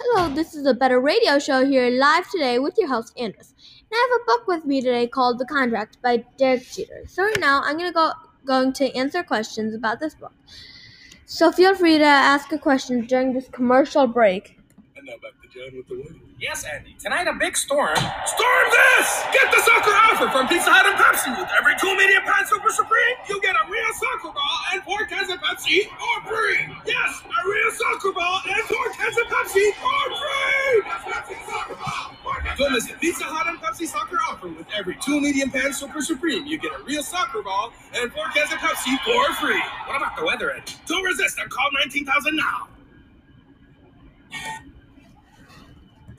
Hello, this is a Better Radio Show here live today with your host Andres. And I have a book with me today called The Contract by Derek Jeter. So right now I'm gonna go going to answer questions about this book. So feel free to ask a question during this commercial break. With the. Yes, Andy. Tonight a big storm. Storm this! Get the soccer offer from Pizza Hut and Pepsi. With every two medium pan Super Supreme, you get a real soccer ball and four cans of Pepsi for free. Yes, a real soccer ball and four cans of Pepsi for free. That's Pepsi soccer ball. Don't miss the Pizza Hut and Pepsi soccer offer. With every two medium pan Super Supreme, you get a real soccer ball and four cans of Pepsi for free. What about the weather, Andy? Don't resist and call 19,000 now.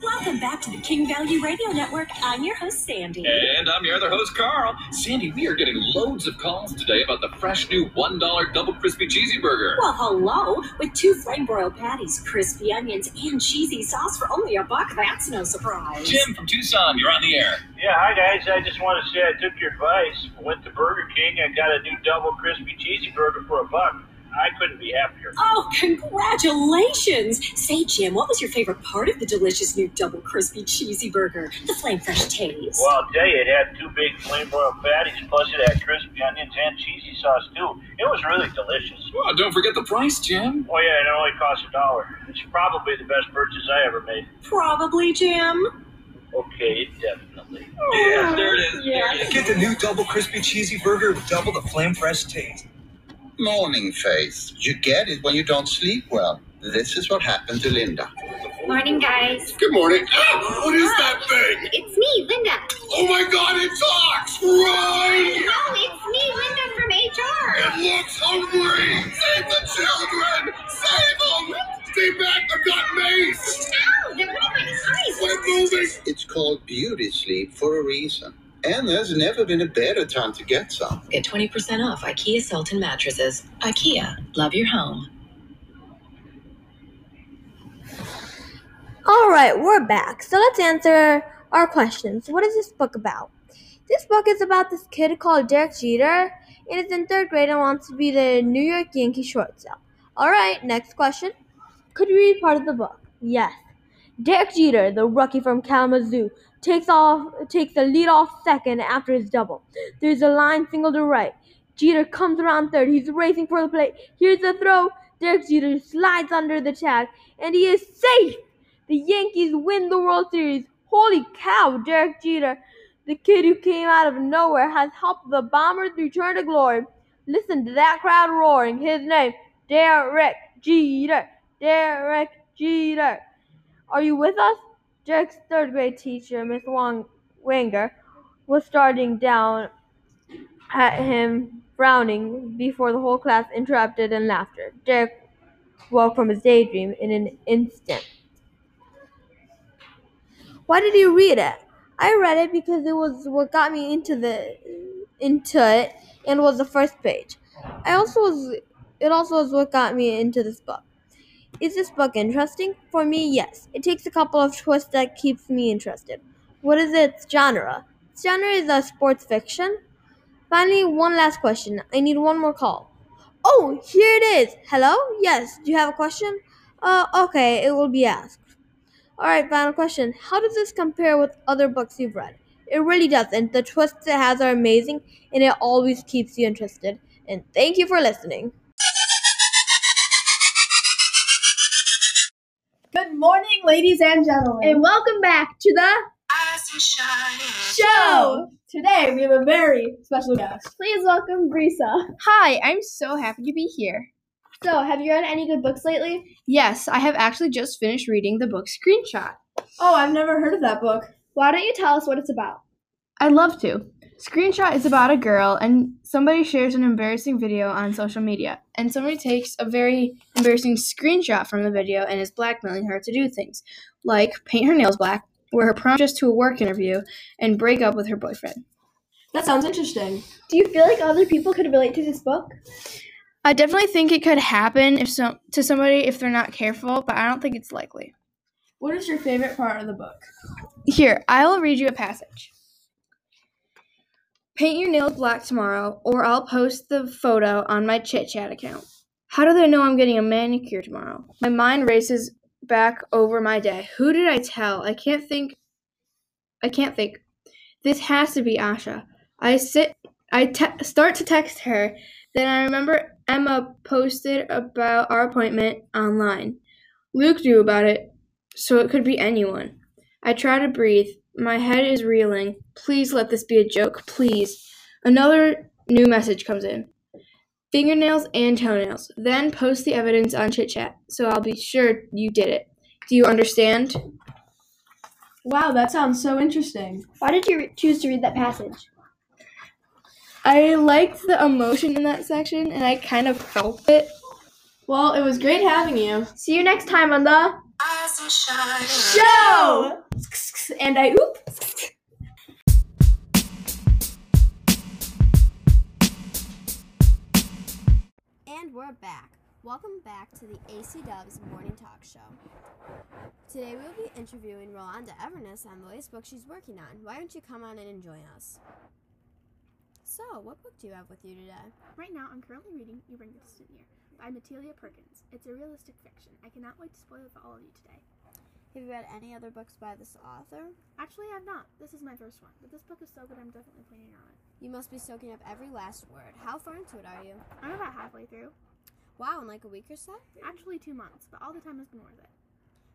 Welcome back to the King Value Radio Network. I'm your host, Sandy. And I'm your other host, Carl. Sandy, we are getting loads of calls today about the fresh new $1 double crispy cheesy burger. Well, hello. With two flame broiled patties, crispy onions, and cheesy sauce for only a buck, that's no surprise. Jim from Tucson, you're on the air. Yeah, hi guys. I just want to say I took your advice. Went to Burger King and got a new double crispy cheesy burger for a buck. I couldn't be happier. Oh, congratulations! Say, Jim, what was your favorite part of the delicious new double crispy cheesy burger? The flame fresh taste. Well, I'll tell you, it had two big flame broiled patties, plus it had crispy onions and cheesy sauce too. It was really delicious. Well, don't forget the price, Jim. Oh yeah, it only cost a dollar. It's probably the best purchase I ever made. Probably, Jim. Okay, definitely. Oh, yeah, there it is. Yeah. There it is. Get the new double crispy cheesy burger with double the flame fresh taste. Morning face. You get it when you don't sleep well. This is what happened to Linda. Morning, guys. Good morning. Ah, what is that thing? It's me, Linda. Oh my god, it talks! Run! No, it's me, Linda from HR. It looks hungry! Save the children! Save them! Stay back, I've got mace! Ow, they're running my eyes. Quit moving! It's called beauty sleep for a reason. And there's never been a better time to get some. Get 20% off IKEA Sultan mattresses. IKEA, love your home. All right, we're back. So let's answer our questions. What is this book about? This book is about this kid called Derek Jeter, and is in third grade and wants to be the New York Yankee shortstop. All right, next question. Could you read part of the book? Yes. Derek Jeter, the rookie from Kalamazoo, takes off takes the lead off second after his double. There's a line single to right. Jeter comes around third. He's racing for the plate. Here's the throw. Derek Jeter slides under the tag, and he is safe. The Yankees win the World Series. Holy cow, Derek Jeter, the kid who came out of nowhere, has helped the Bombers return to glory. Listen to that crowd roaring. His name, Derek Jeter. Derek Jeter. Are you with us? Derek's third grade teacher, Miss Wanger, was starting down at him, frowning, before the whole class interrupted in laughter. Derek woke from his daydream in an instant. Why did you read it? I read it because it was what got me into the into it and was the first page. I also was it also was what got me into this book. Is this book interesting? For me, yes. It takes a couple of twists that keeps me interested. What is its genre? Its genre is a sports fiction. Finally, one last question. I need one more call. Oh, here it is. Hello? Yes. Do you have a question? Uh, okay. It will be asked. All right. Final question. How does this compare with other books you've read? It really doesn't. The twists it has are amazing, and it always keeps you interested. And thank you for listening. Morning, ladies and gentlemen. And welcome back to the show. Today we have a very special guest. Please welcome Brisa. Hi, I'm so happy to be here. So, have you read any good books lately? Yes, I have actually just finished reading the book Screenshot. Oh, I've never heard of that book. Why don't you tell us what it's about? I'd love to. Screenshot is about a girl and somebody shares an embarrassing video on social media, and somebody takes a very embarrassing screenshot from the video and is blackmailing her to do things like paint her nails black, wear her prom dress to a work interview, and break up with her boyfriend. That sounds interesting. Do you feel like other people could relate to this book? I definitely think it could happen if some to somebody if they're not careful, but I don't think it's likely. What is your favorite part of the book? Here, I will read you a passage. Paint your nails black tomorrow, or I'll post the photo on my chit chat account. How do they know I'm getting a manicure tomorrow? My mind races back over my day. Who did I tell? I can't think. I can't think. This has to be Asha. I sit. I te- start to text her. Then I remember Emma posted about our appointment online. Luke knew about it, so it could be anyone. I try to breathe. My head is reeling. Please let this be a joke. Please. Another new message comes in fingernails and toenails. Then post the evidence on Chit Chat, so I'll be sure you did it. Do you understand? Wow, that sounds so interesting. Why did you re- choose to read that passage? I liked the emotion in that section, and I kind of felt it. Well, it was great having you. See you next time on the Show! show. And I oop. And we're back. Welcome back to the AC Dubs Morning Talk Show. Today we'll be interviewing Rolanda Everness on the latest book she's working on. Why don't you come on in and join us? So, what book do you have with you today? Right now, I'm currently reading You Bring the Distant Near by Mitali Perkins. It's a realistic fiction. I cannot wait to spoil it for all of you today. Have you read any other books by this author? Actually, I have not. This is my first one, but this book is so good I'm definitely planning on it. You must be soaking up every last word. How far into it are you? I'm about halfway through. Wow, in like a week or so? Actually, two months, but all the time has been worth it.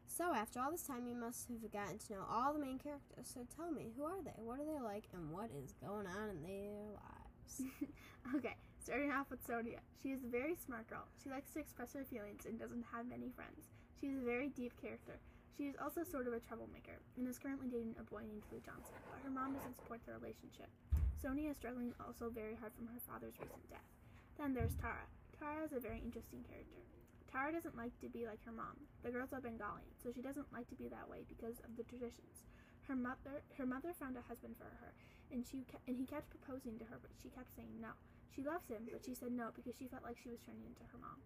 So, after all this time, you must have gotten to know all the main characters. So, tell me, who are they? What are they like? And what is going on in their lives? okay, starting off with Sonia. She is a very smart girl. She likes to express her feelings and doesn't have many friends. She is a very deep character. She is also sort of a troublemaker and is currently dating a boy named Lee Johnson, but her mom doesn't support their relationship. Sonia is struggling also very hard from her father's recent death. Then there's Tara. Tara is a very interesting character. Tara doesn't like to be like her mom. The girls are Bengali, so she doesn't like to be that way because of the traditions. Her mother, her mother found a husband for her, and she and he kept proposing to her, but she kept saying no. She loves him, but she said no because she felt like she was turning into her mom.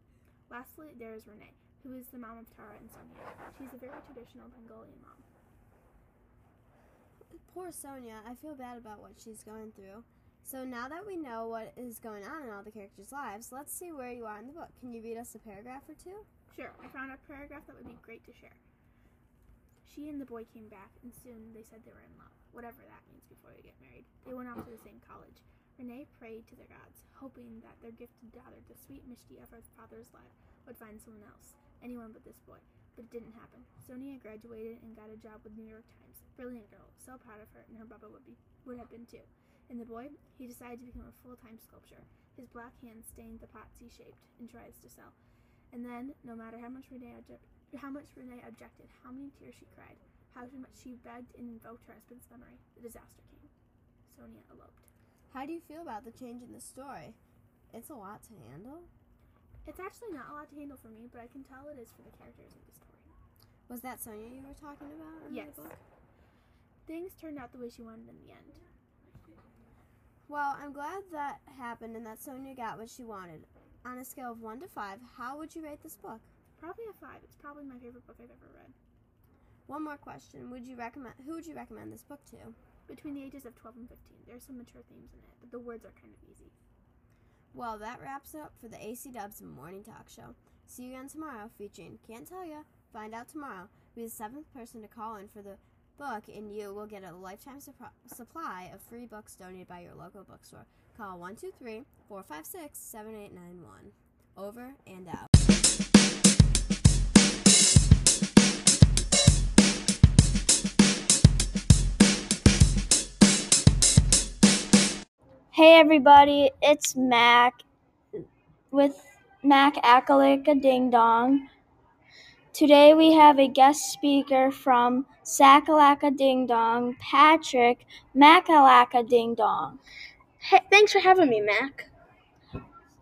Lastly, there is Renee, who is the mom of Tara and Sonia. She's a very traditional Bengalian mom. Poor Sonia. I feel bad about what she's going through. So now that we know what is going on in all the characters' lives, let's see where you are in the book. Can you read us a paragraph or two? Sure, I found a paragraph that would be great to share. She and the boy came back, and soon they said they were in love, whatever that means before they get married. They went off to the same college. Renee prayed to their gods, hoping that their gifted daughter, the sweet Mishti of her father's life, would find someone else, anyone but this boy. But it didn't happen. Sonia graduated and got a job with the New York Times. Brilliant girl, so proud of her, and her Baba would be would have been too. And the boy, he decided to become a full-time sculptor. His black hands stained the pots he shaped and tries to sell. And then, no matter how much Renee object, how much Renee objected, how many tears she cried, how much she begged and invoked her husband's memory, the disaster came. Sonia eloped. How do you feel about the change in the story? It's a lot to handle. It's actually not a lot to handle for me, but I can tell it is for the characters in the story. Was that Sonia you were talking about in Yes. the book? Things turned out the way she wanted in the end. Well, I'm glad that happened and that Sonia got what she wanted. On a scale of 1 to 5, how would you rate this book? Probably a five. It's probably my favorite book I've ever read. One more question. Would you recommend who would you recommend this book to? Between the ages of 12 and 15, there's some mature themes in it, but the words are kind of easy. Well, that wraps up for the AC Dubs Morning Talk Show. See you again tomorrow featuring Can't Tell Ya. Find out tomorrow. Be the seventh person to call in for the book, and you will get a lifetime supply of free books donated by your local bookstore. Call 123 456 7891. Over and out. Hey everybody, it's Mac with Mac Akalika Ding Dong. Today we have a guest speaker from Sakalaka Ding Dong, Patrick Macalaka Ding Dong. Hey, thanks for having me, Mac.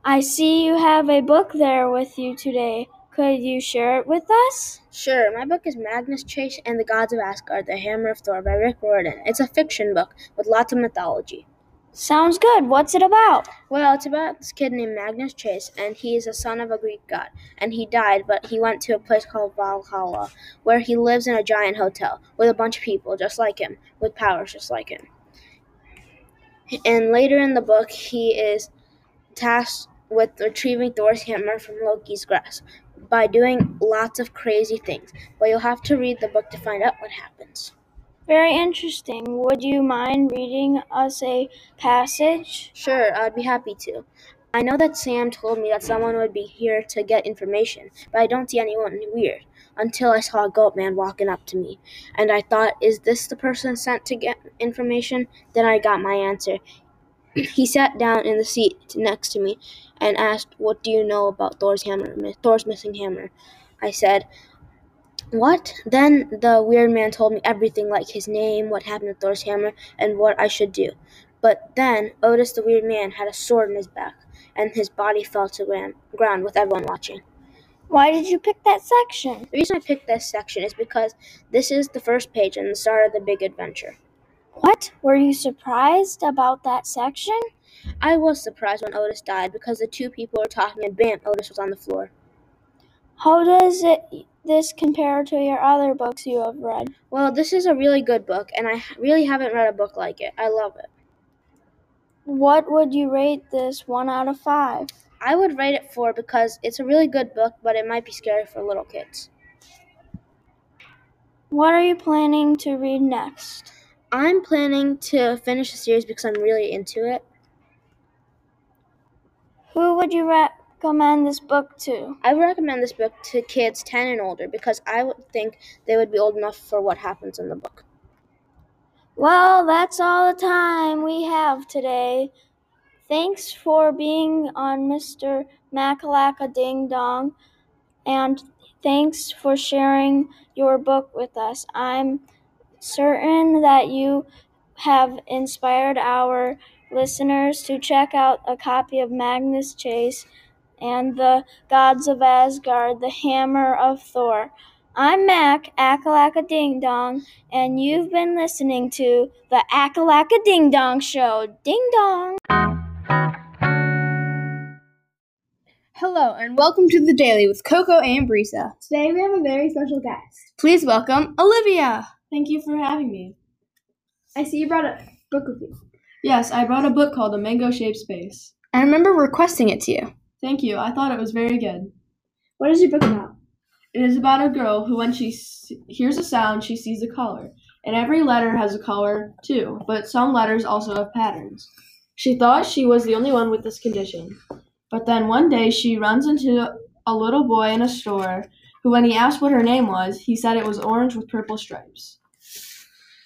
I see you have a book there with you today. Could you share it with us? Sure, my book is Magnus Chase and the Gods of Asgard, The Hammer of Thor by Rick Riordan. It's a fiction book with lots of mythology. Sounds good. What's it about? Well, it's about this kid named Magnus Chase, and he is a son of a Greek god. And he died, but he went to a place called Valhalla, where he lives in a giant hotel with a bunch of people just like him, with powers just like him. And later in the book, he is tasked with retrieving Thor's hammer from Loki's grasp. by doing lots of crazy things. But you'll have to read the book to find out what happens. Very interesting. Would you mind reading us a passage? Sure, I'd be happy to. I know that Sam told me that someone would be here to get information, but I don't see anyone weird until I saw a goat man walking up to me. And I thought, is this the person sent to get information? Then I got my answer. He sat down in the seat next to me and asked, What do you know about Thor's hammer, Thor's missing hammer? I said, What? Then the weird man told me everything like his name, what happened to Thor's hammer, and what I should do. But then Otis the weird man had a sword in his back, and his body fell to the ground with everyone watching. Why did you pick that section? The reason I picked this section is because this is the first page and the start of the big adventure. What? Were you surprised about that section? I was surprised when Otis died because the two people were talking and bam, Otis was on the floor. How does it this compare to your other books you have read? Well, this is a really good book and I really haven't read a book like it. I love it. What would you rate this 1 out of 5? I would rate it 4 because it's a really good book, but it might be scary for little kids. What are you planning to read next? I'm planning to finish the series because I'm really into it. Who would you recommend this book to? I would recommend this book to kids 10 and older because I would think they would be old enough for what happens in the book. Well, that's all the time we have today. Thanks for being on Mr. Macalaka Ding Dong, and thanks for sharing your book with us. I'm certain that you have inspired our listeners to check out a copy of Magnus Chase and the Gods of Asgard, The Hammer of Thor. I'm Mac, Akalaka Ding Dong, and you've been listening to the Akalaka Ding Dong Show. Ding Dong! Hello, and welcome to the Daily with Coco and Brisa. Today we have a very special guest. Please welcome Olivia. Thank you for having me. I see you brought a book with you. Yes, I brought a book called A Mango Shaped Space. I remember requesting it to you. Thank you. I thought it was very good. What is your book about? It is about a girl who, when she hears a sound, she sees a color. And every letter has a color, too, but some letters also have patterns. She thought she was the only one with this condition. But then one day she runs into a little boy in a store who, when he asked what her name was, he said it was orange with purple stripes.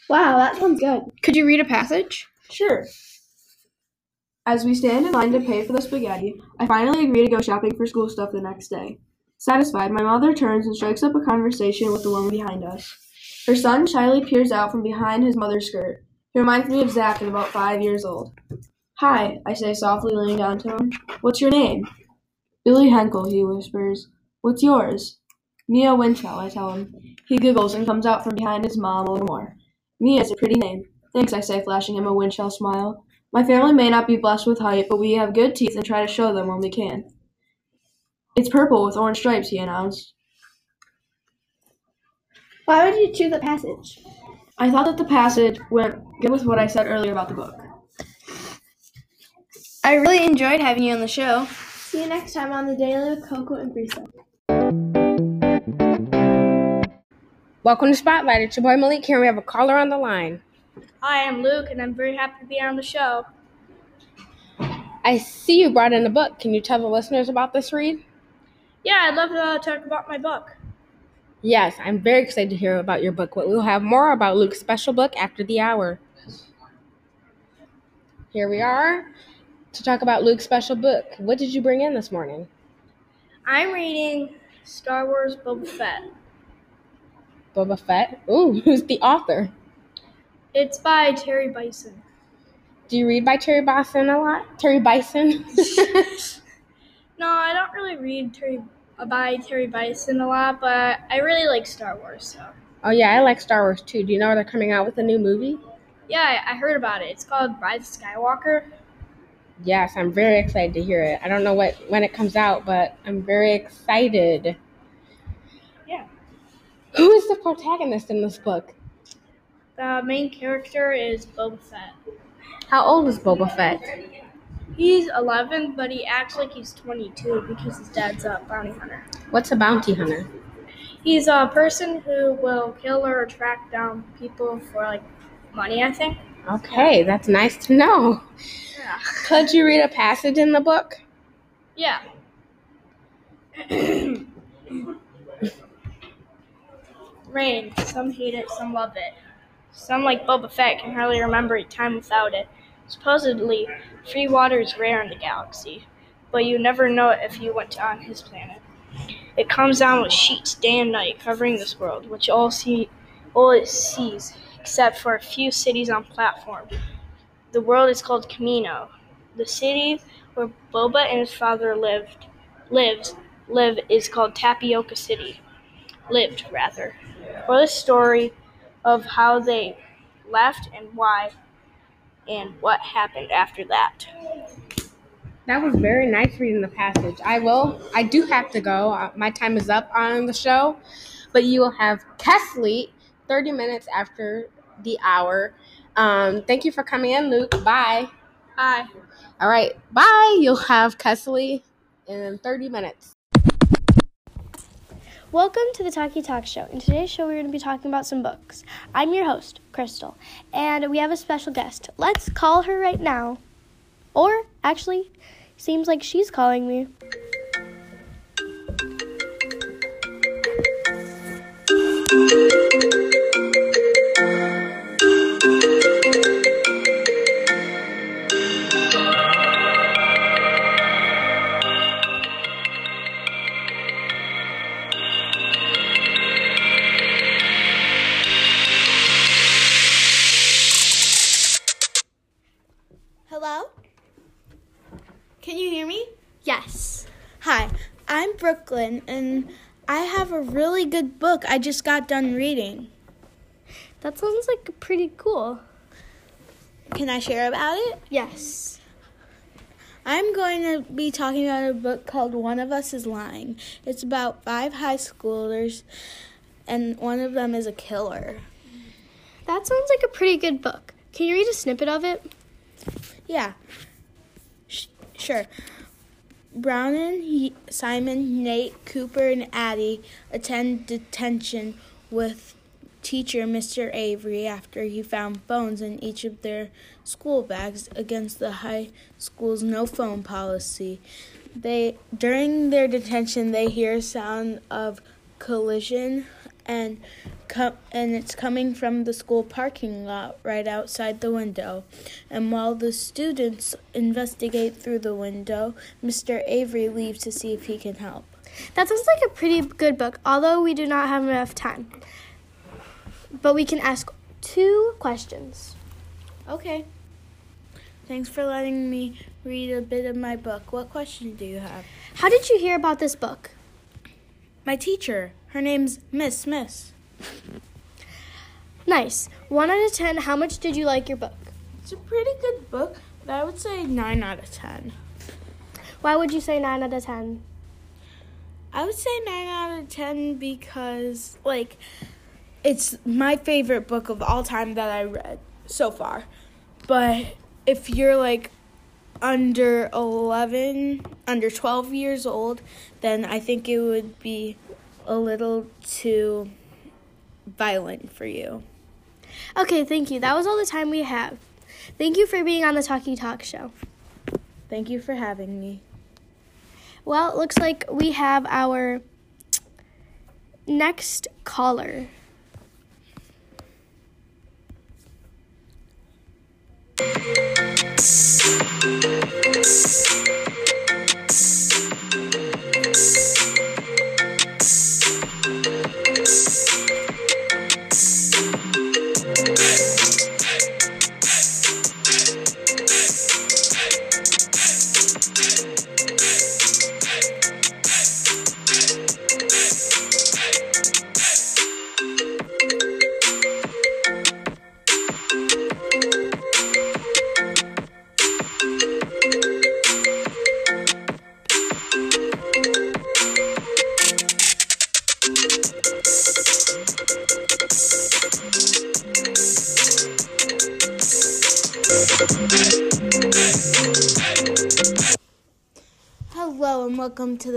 Wow, that sounds good. Could you read a passage? Sure. As we stand in line to pay for the spaghetti, I finally agree to go shopping for school stuff the next day. Satisfied, my mother turns and strikes up a conversation with the woman behind us. Her son shyly peers out from behind his mother's skirt. He reminds me of Zach at about five years old. Hi, I say softly, leaning down to him. What's your name? Billy Henkel, he whispers. What's yours? Mia Winchell, I tell him. He giggles and comes out from behind his mom a little more. Mia's a pretty name. Thanks, I say, flashing him a Winchell smile. My family may not be blessed with height, but we have good teeth and try to show them when we can. It's purple with orange stripes, he announced. Why would you choose a passage? I thought that the passage went good with what I said earlier about the book. I really enjoyed having you on the show. See you next time on the Daily with Coco and Brisa. Welcome to Spotlight. It's your boy Malik here. We have a caller on the line. Hi, I'm Luke, and I'm very happy to be on the show. I see you brought in a book. Can you tell the listeners about this read? Yeah, I'd love to talk about my book. Yes, I'm very excited to hear about your book. But we'll have more about Luke's special book after the hour. Here we are to talk about Luke's special book. What did you bring in this morning? I'm reading Star Wars Boba Fett. Boba Fett? Ooh, who's the author? It's by Terry Bisson. Do you read by Terry Bisson a lot? Terry Bisson? No, I don't really read Terry by Terry Bisson a lot, but I really like Star Wars. So oh, yeah, I like Star Wars too. Do you know they're coming out with a new movie? yeah, I I heard about it. It's called Rise of Skywalker. Yes, I'm very excited to hear it. I don't know what when it comes out, but I'm very excited. Yeah. Who is the protagonist in this book? The main character is Boba Fett. How old is Boba Fett? He's 11, but he acts like he's 22 because his dad's a bounty hunter. What's a bounty hunter? He's a person who will kill or track down people for like money, I think. Okay, that's nice to know. Yeah. Could you read a passage in the book? Yeah. Rain. Some hate it, some love it. Some, like Boba Fett, can hardly remember a time without it. Supposedly, free water is rare in the galaxy, but you never know it if you went on his planet. It comes down with sheets day and night, covering this world, which all see, all it sees, except for a few cities on platform. The world is called Kamino. The city where Boba and his father lived, lives, live is called Tipoca City. Lived, rather. For this story of how they left and why, and what happened after that. That was very nice reading the passage. I will. I do have to go. Uh, My time is up on the show, but you will have Kesley 30 minutes after the hour. Um, thank you for coming in, Luke. Bye. Bye. All right. Bye. You'll have Kesley in 30 minutes. Welcome to the Talkie Talk Show. In today's show, we're going to be talking about some books. I'm your host, Crystal, and we have a special guest. Let's call her right now. Or, actually, seems like she's calling me. And I have a really good book I just got done reading. That sounds like pretty cool. Can I share about it? Yes. I'm going to be talking about a book called One of Us is Lying. It's about five high schoolers, and one of them is a killer. That sounds like a pretty good book. Can you read a snippet of it? Yeah. Sh- sure. Bronwyn, he, Simon, Nate, Cooper, and Addie attend detention with teacher Mr. Avery after he found phones in each of their school bags against the high school's no phone policy. They during their detention they hear a sound of collision and co- and it's coming from the school parking lot right outside the window. And while the students investigate through the window, Mr. Avery leaves to see if he can help. That sounds like a pretty good book, although we do not have enough time. But we can ask two questions. Okay. Thanks for letting me read a bit of my book. What question do you have? How did you hear about this book? My teacher. Her name's Miss Smith. Nice. 1 out of 10, how much did you like your book? It's a pretty good book, but I would say 9 out of 10. Why would you say 9 out of 10? I would say 9 out of 10 because, like, it's my favorite book of all time that I read so far. But if you're, like, under 11, under 12 years old, then I think it would be a little too violent for you. Okay, thank you. That was all the time we have. Thank you for being on the Talkie Talk Show. Thank you for having me. Well, it looks like we have our next caller.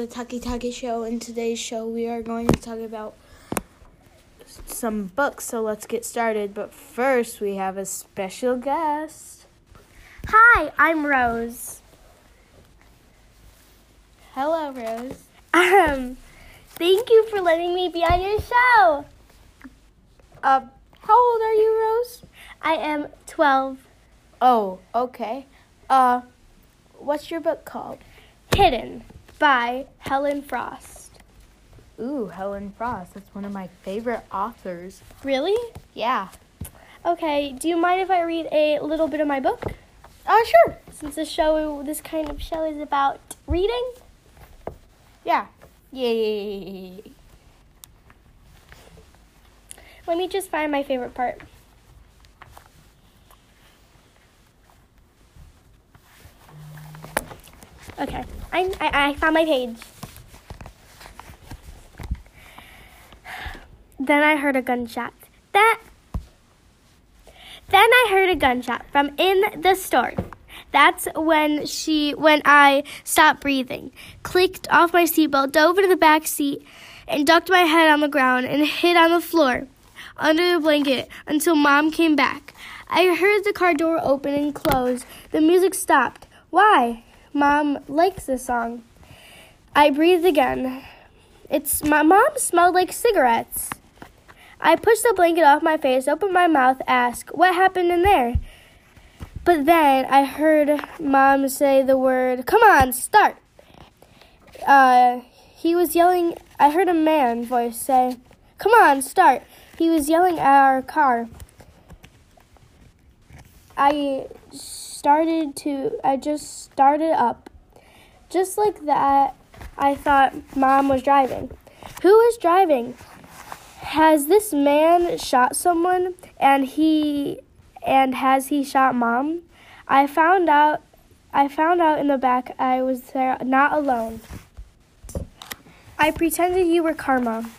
The Tucky Tucky Show. In today's show, we are going to talk about some books, so let's get started. But first, we have a special guest. Hi, I'm Rose. Hello, Rose. Um, thank you for letting me be on your show. Uh, how old are you, Rose? I am 12. Oh, okay. Uh, what's your book called? Hidden by Helen Frost. Ooh, Helen Frost. That's one of my favorite authors. Really? Yeah. Okay, do you mind if I read a little bit of my book? Uh, sure. Since this show, this kind of show is about reading? Yeah. Yay. Let me just find my favorite part. Okay, I, I, I found my page. Then I heard a gunshot. That. Then I heard a gunshot from in the store. That's when she, when I stopped breathing, clicked off my seatbelt, dove into the back seat, and ducked my head on the ground and hid on the floor under the blanket until mom came back. I heard the car door open and close. The music stopped. Why? Mom likes this song. I breathed again. It's my mom smelled like cigarettes. I pushed the blanket off my face, opened my mouth, asked, What happened in there? But then I heard mom say the word, Come on, start. Uh, he was yelling, I heard a man voice say, Come on, start. He was yelling at our car. I started to, I just started up. Just like that, I thought mom was driving. Who is driving? Has this man shot someone and he and has he shot mom? I found out I found out in the back I was there not alone. I pretended you were karma.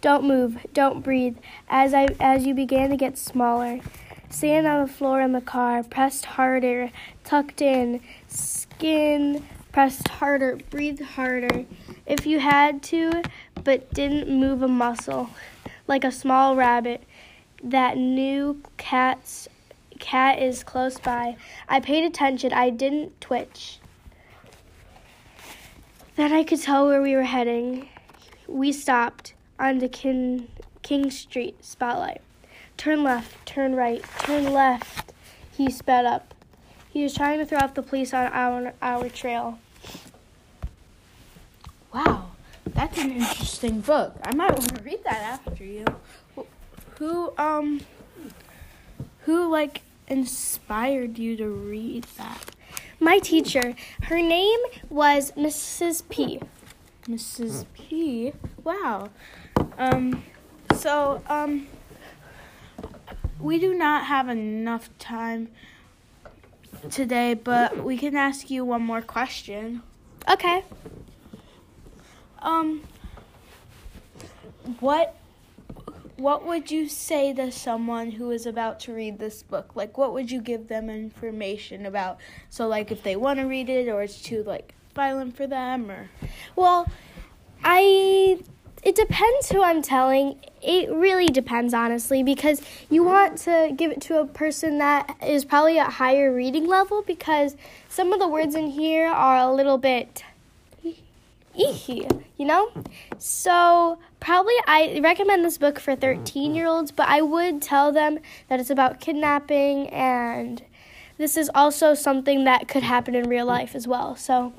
Don't move, don't breathe. As I as you began to get smaller, sand on the floor in the car, pressed harder, tucked in, skin pressed harder, breathed harder. If you had to, but didn't move a muscle, like a small rabbit that knew cat's cat is close by. I paid attention. I didn't twitch. Then I could tell where we were heading. We stopped on the King, King Street spotlight. Turn left, turn right, turn left. He sped up. He was trying to throw off the police on our, our trail. Wow, that's an interesting book. I might want to read that after you. Who um who like inspired you to read that? My teacher. Her name was Mrs. P. Mrs. P. Wow. Um so um we do not have enough time today, but we can ask you one more question. Okay. Um what what would you say to someone who is about to read this book? Like what would you give them information about? So like if they want to read it or it's too like violent for them or Well, I it depends who I'm telling. It really depends, honestly, because you want to give it to a person that is probably at higher reading level because some of the words in here are a little bit eeky, you know? So, probably I recommend this book for 13 year olds, but I would tell them that it's about kidnapping and this is also something that could happen in real life as well. So,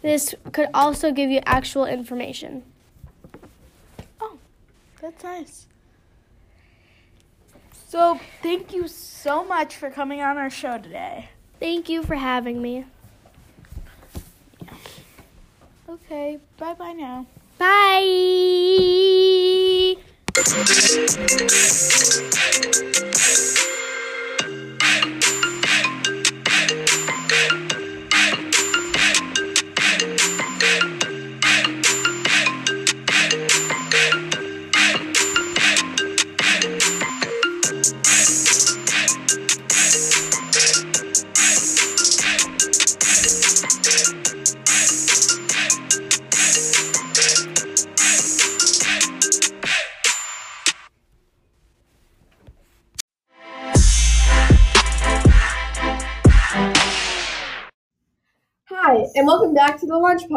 this could also give you actual information. That's nice. So, thank you so much for coming on our show today. Thank you for having me. Okay, bye bye now. Bye.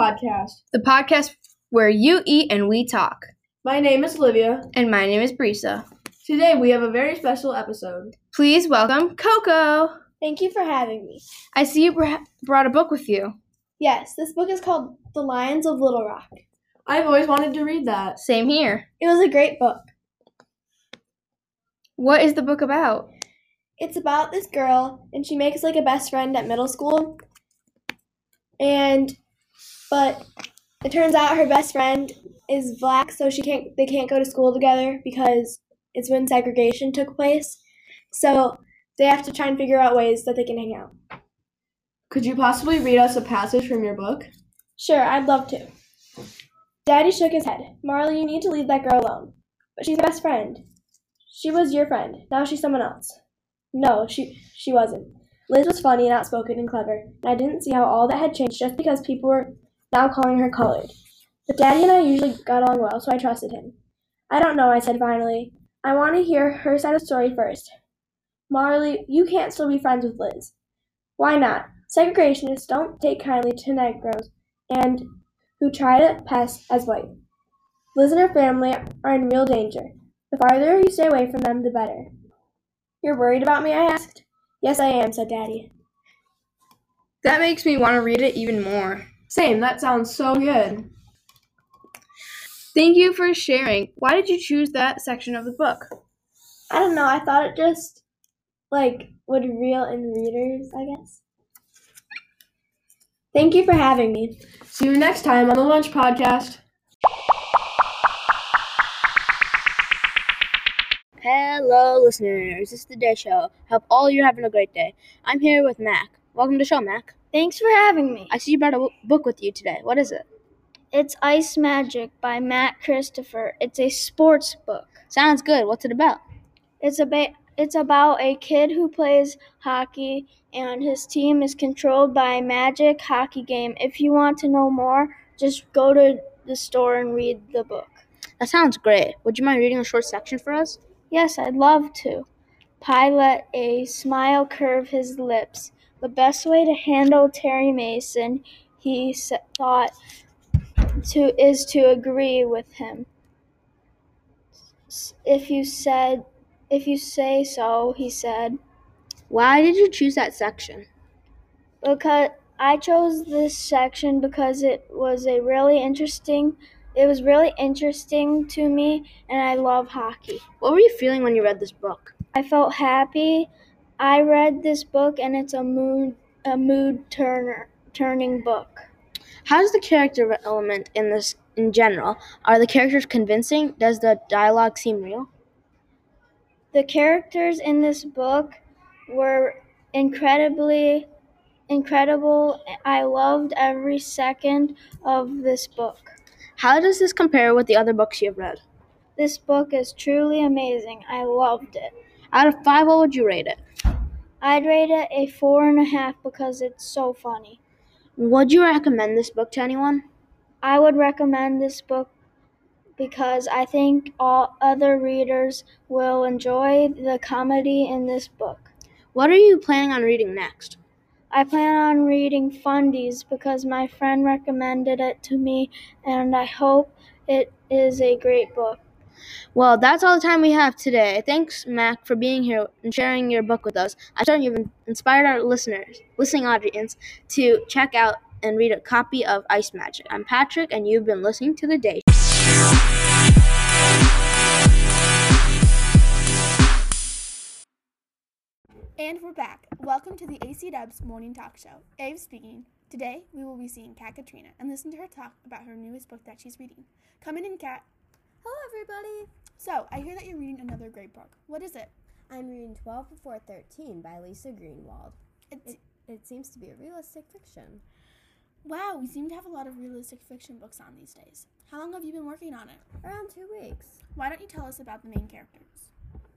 Podcast. the podcast where you eat and we talk. My name is Olivia. And my name is Brisa. Today we have a very special episode. Please welcome Coco. Thank you for having me. I see you br- brought a book with you. Yes, this book is called The Lions of Little Rock. I've always wanted to read that. Same here. It was a great book. What is the book about? It's about this girl, and she makes like a best friend at middle school. And, but it turns out her best friend is black, so she can't. They can't go to school together because it's when segregation took place. So they have to try and figure out ways that they can hang out. Could you possibly read us a passage from your book? Sure, I'd love to. Daddy shook his head. Marlee, you need to leave that girl alone. But she's your best friend. She was your friend. Now she's someone else. No, she she wasn't. Liz was funny and outspoken and clever, and I didn't see how all that had changed just because people were now calling her colored. But Daddy and I usually got along well, so I trusted him. I don't know, I said finally. I want to hear her side of the story first. Marlee, you can't still be friends with Liz. Why not? Segregationists don't take kindly to Negroes and who try to pass as white. Liz and her family are in real danger. The farther you stay away from them, the better. You're worried about me? I asked. Yes, I am, said Daddy. That makes me want to read it even more. Same, that sounds so good. Thank you for sharing. Why did you choose that section of the book? I don't know, I thought it just, like, would reel in readers, I guess. Thank you for having me. See you next time on the Lunch Podcast. Hello, listeners. This is the Day Show. Hope all you're having a great day. I'm here with Mac. Welcome to the show, Mac. Thanks for having me. I see you brought a w- book with you today. What is it? It's Ice Magic by Matt Christopher. It's a sports book. Sounds good. What's it about? It's about it's about a kid who plays hockey and his team is controlled by a magic hockey game. If you want to know more, just go to the store and read the book. That sounds great. Would you mind reading a short section for us? Yes, I'd love to. Pi let a smile curve his lips. The best way to handle Terry Mason, he thought, to is to agree with him. If you said, if you say so, he said. Why did you choose that section? Because I chose this section because it was a really interesting. It was really interesting to me, and I love hockey. What were you feeling when you read this book? I felt happy. I read this book, and it's a mood a mood turner turning book. How's the character element in this in general? Are the characters convincing? Does the dialogue seem real? The characters in this book were incredibly incredible. I loved every second of this book. How does this compare with the other books you have read? This book is truly amazing. I loved it. Out of five, what would you rate it? I'd rate it a four and a half because it's so funny. Would you recommend this book to anyone? I would recommend this book because I think all other readers will enjoy the comedy in this book. What are you planning on reading next? I plan on reading Fundies because my friend recommended it to me and I hope it is a great book. Well, that's all the time we have today. Thanks, Mac, for being here and sharing your book with us. I'm sure you've inspired our listeners, listening audience, to check out and read a copy of Ice Magic. I'm Patrick, and you've been listening to The Day. And we're back. Welcome to the AC Dubs Morning Talk Show. Ave speaking. Today we will be seeing Kat Katrina and listen to her talk about her newest book that she's reading. Come in, Kat. Hello, everybody. So, I hear that you're reading another great book. What is it? I'm reading 12 Before 13 by Lisa Greenwald. It, it seems to be a realistic fiction. wow, we seem to have a lot of realistic fiction books on these days. How long have you been working on it? Around two weeks. Why don't you tell us about the main characters?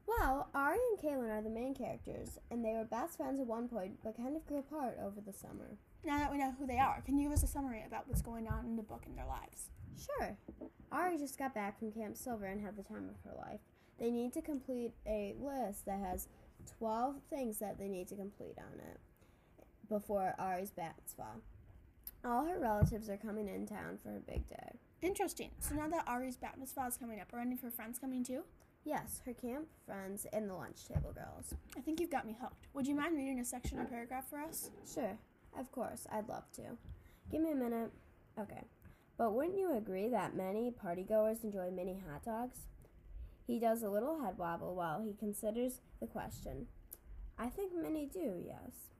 Well, Ari and Kaylin are the main characters, and they were best friends at one point, but kind of grew apart over the summer. Now that we know who they are, can you give us a summary about what's going on in the book in their lives? Sure. Ari just got back from Camp Silver and had the time of her life. They need to complete a list that has 12 things that they need to complete on it before Ari's bats fall. All her relatives are coming in town for a big day. Interesting. So now that Ari's bat mitzvah is coming up, are any of her friends coming too? Yes, her camp friends and the lunch table girls. I think you've got me hooked. Would you mind reading a section or paragraph for us? Sure, of course, I'd love to. Give me a minute. Okay. But wouldn't you agree that many partygoers enjoy mini hot dogs? He does a little head wobble while he considers the question. I think many do, yes.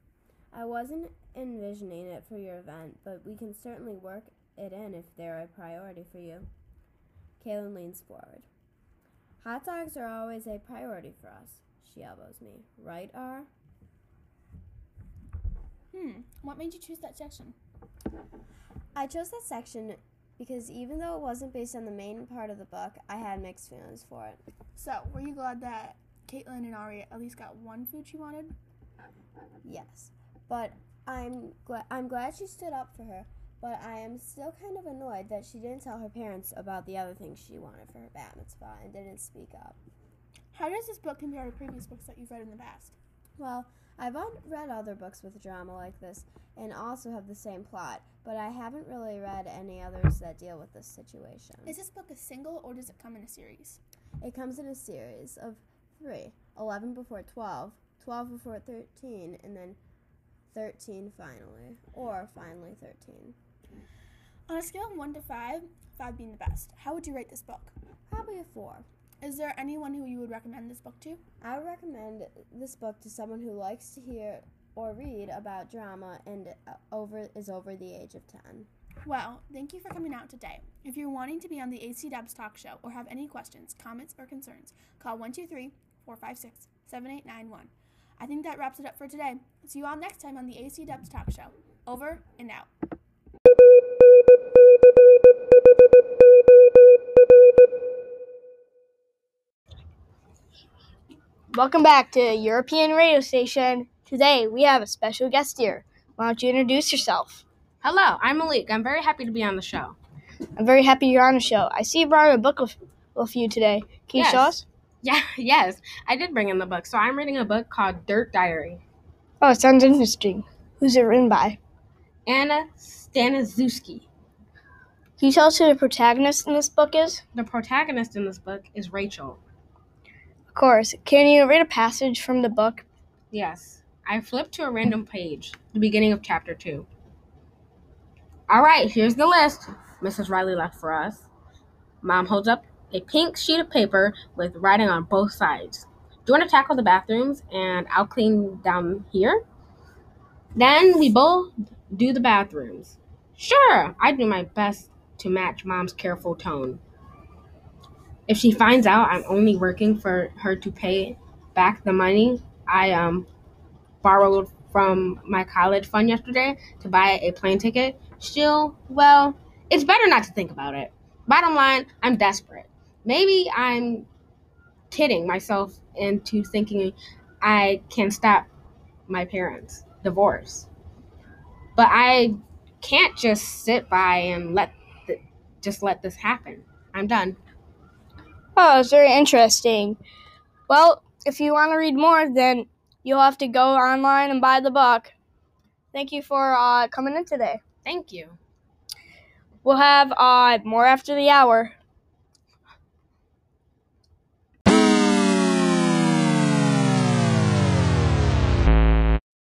I wasn't envisioning it for your event, but we can certainly work it in if they're a priority for you. Kaylin leans forward. Hot dogs are always a priority for us, she elbows me. Right, R? Hmm, what made you choose that section? I chose that section because even though it wasn't based on the main part of the book, I had mixed feelings for it. So, were you glad that Caitlin and Ari at least got one food she wanted? Yes, but I'm glad I'm glad she stood up for her. But I am still kind of annoyed that she didn't tell her parents about the other things she wanted for her bat mitzvah and didn't speak up. How does this book compare to previous books that you've read in the past? Well, I've read other books with drama like this and also have the same plot, but I haven't really read any others that deal with this situation. Is this book a single or does it come in a series? It comes in a series of three 11 before 12, 12 before 13, and then 13 finally, or finally 13. On a scale of 1 to 5, 5 being the best, how would you rate this book? Probably a 4. Is there anyone who you would recommend this book to? I would recommend this book to someone who likes to hear or read about drama and uh, over is over the age of 10. Well, thank you for coming out today. If you're wanting to be on the AC Dubs talk show or have any questions, comments, or concerns, call 123 456 7891. I think that wraps it up for today. See you all next time on the AC Dubs talk show. Over and out. Welcome back to European Radio Station. Today we have a special guest here. Why don't you introduce yourself? Hello, I'm Malik. I'm very happy to be on the show. I'm very happy you're on the show. I see you brought a book with, with you today. Can you Yes. show us? Yeah, yes, I did bring in the book. So I'm reading a book called Dirt Diary. Oh, it sounds interesting. Who's it written by? Anna Staniszewski. Can you tell us who the protagonist in this book is? The protagonist in this book is Rachel. Course. Can you read a passage from the book? Yes. I flipped to a random page, the beginning of chapter 2. All right, here's the list Mrs. Riley left for us. Mom holds up a pink sheet of paper with writing on both sides. Do you want to tackle the bathrooms and I'll clean down here? Then we both do the bathrooms. Sure, I do my best to match mom's careful tone. If she finds out I'm only working for her to pay back the money I um borrowed from my college fund yesterday to buy a plane ticket, she'll, well, it's better not to think about it. Bottom line, I'm desperate. Maybe I'm kidding myself into thinking I can stop my parents' divorce. But I can't just sit by and let th- just let this happen. I'm done. Oh, it's very interesting. Well, if you want to read more, then you'll have to go online and buy the book. Thank you for uh, coming in today. Thank you. We'll have uh, more after the hour.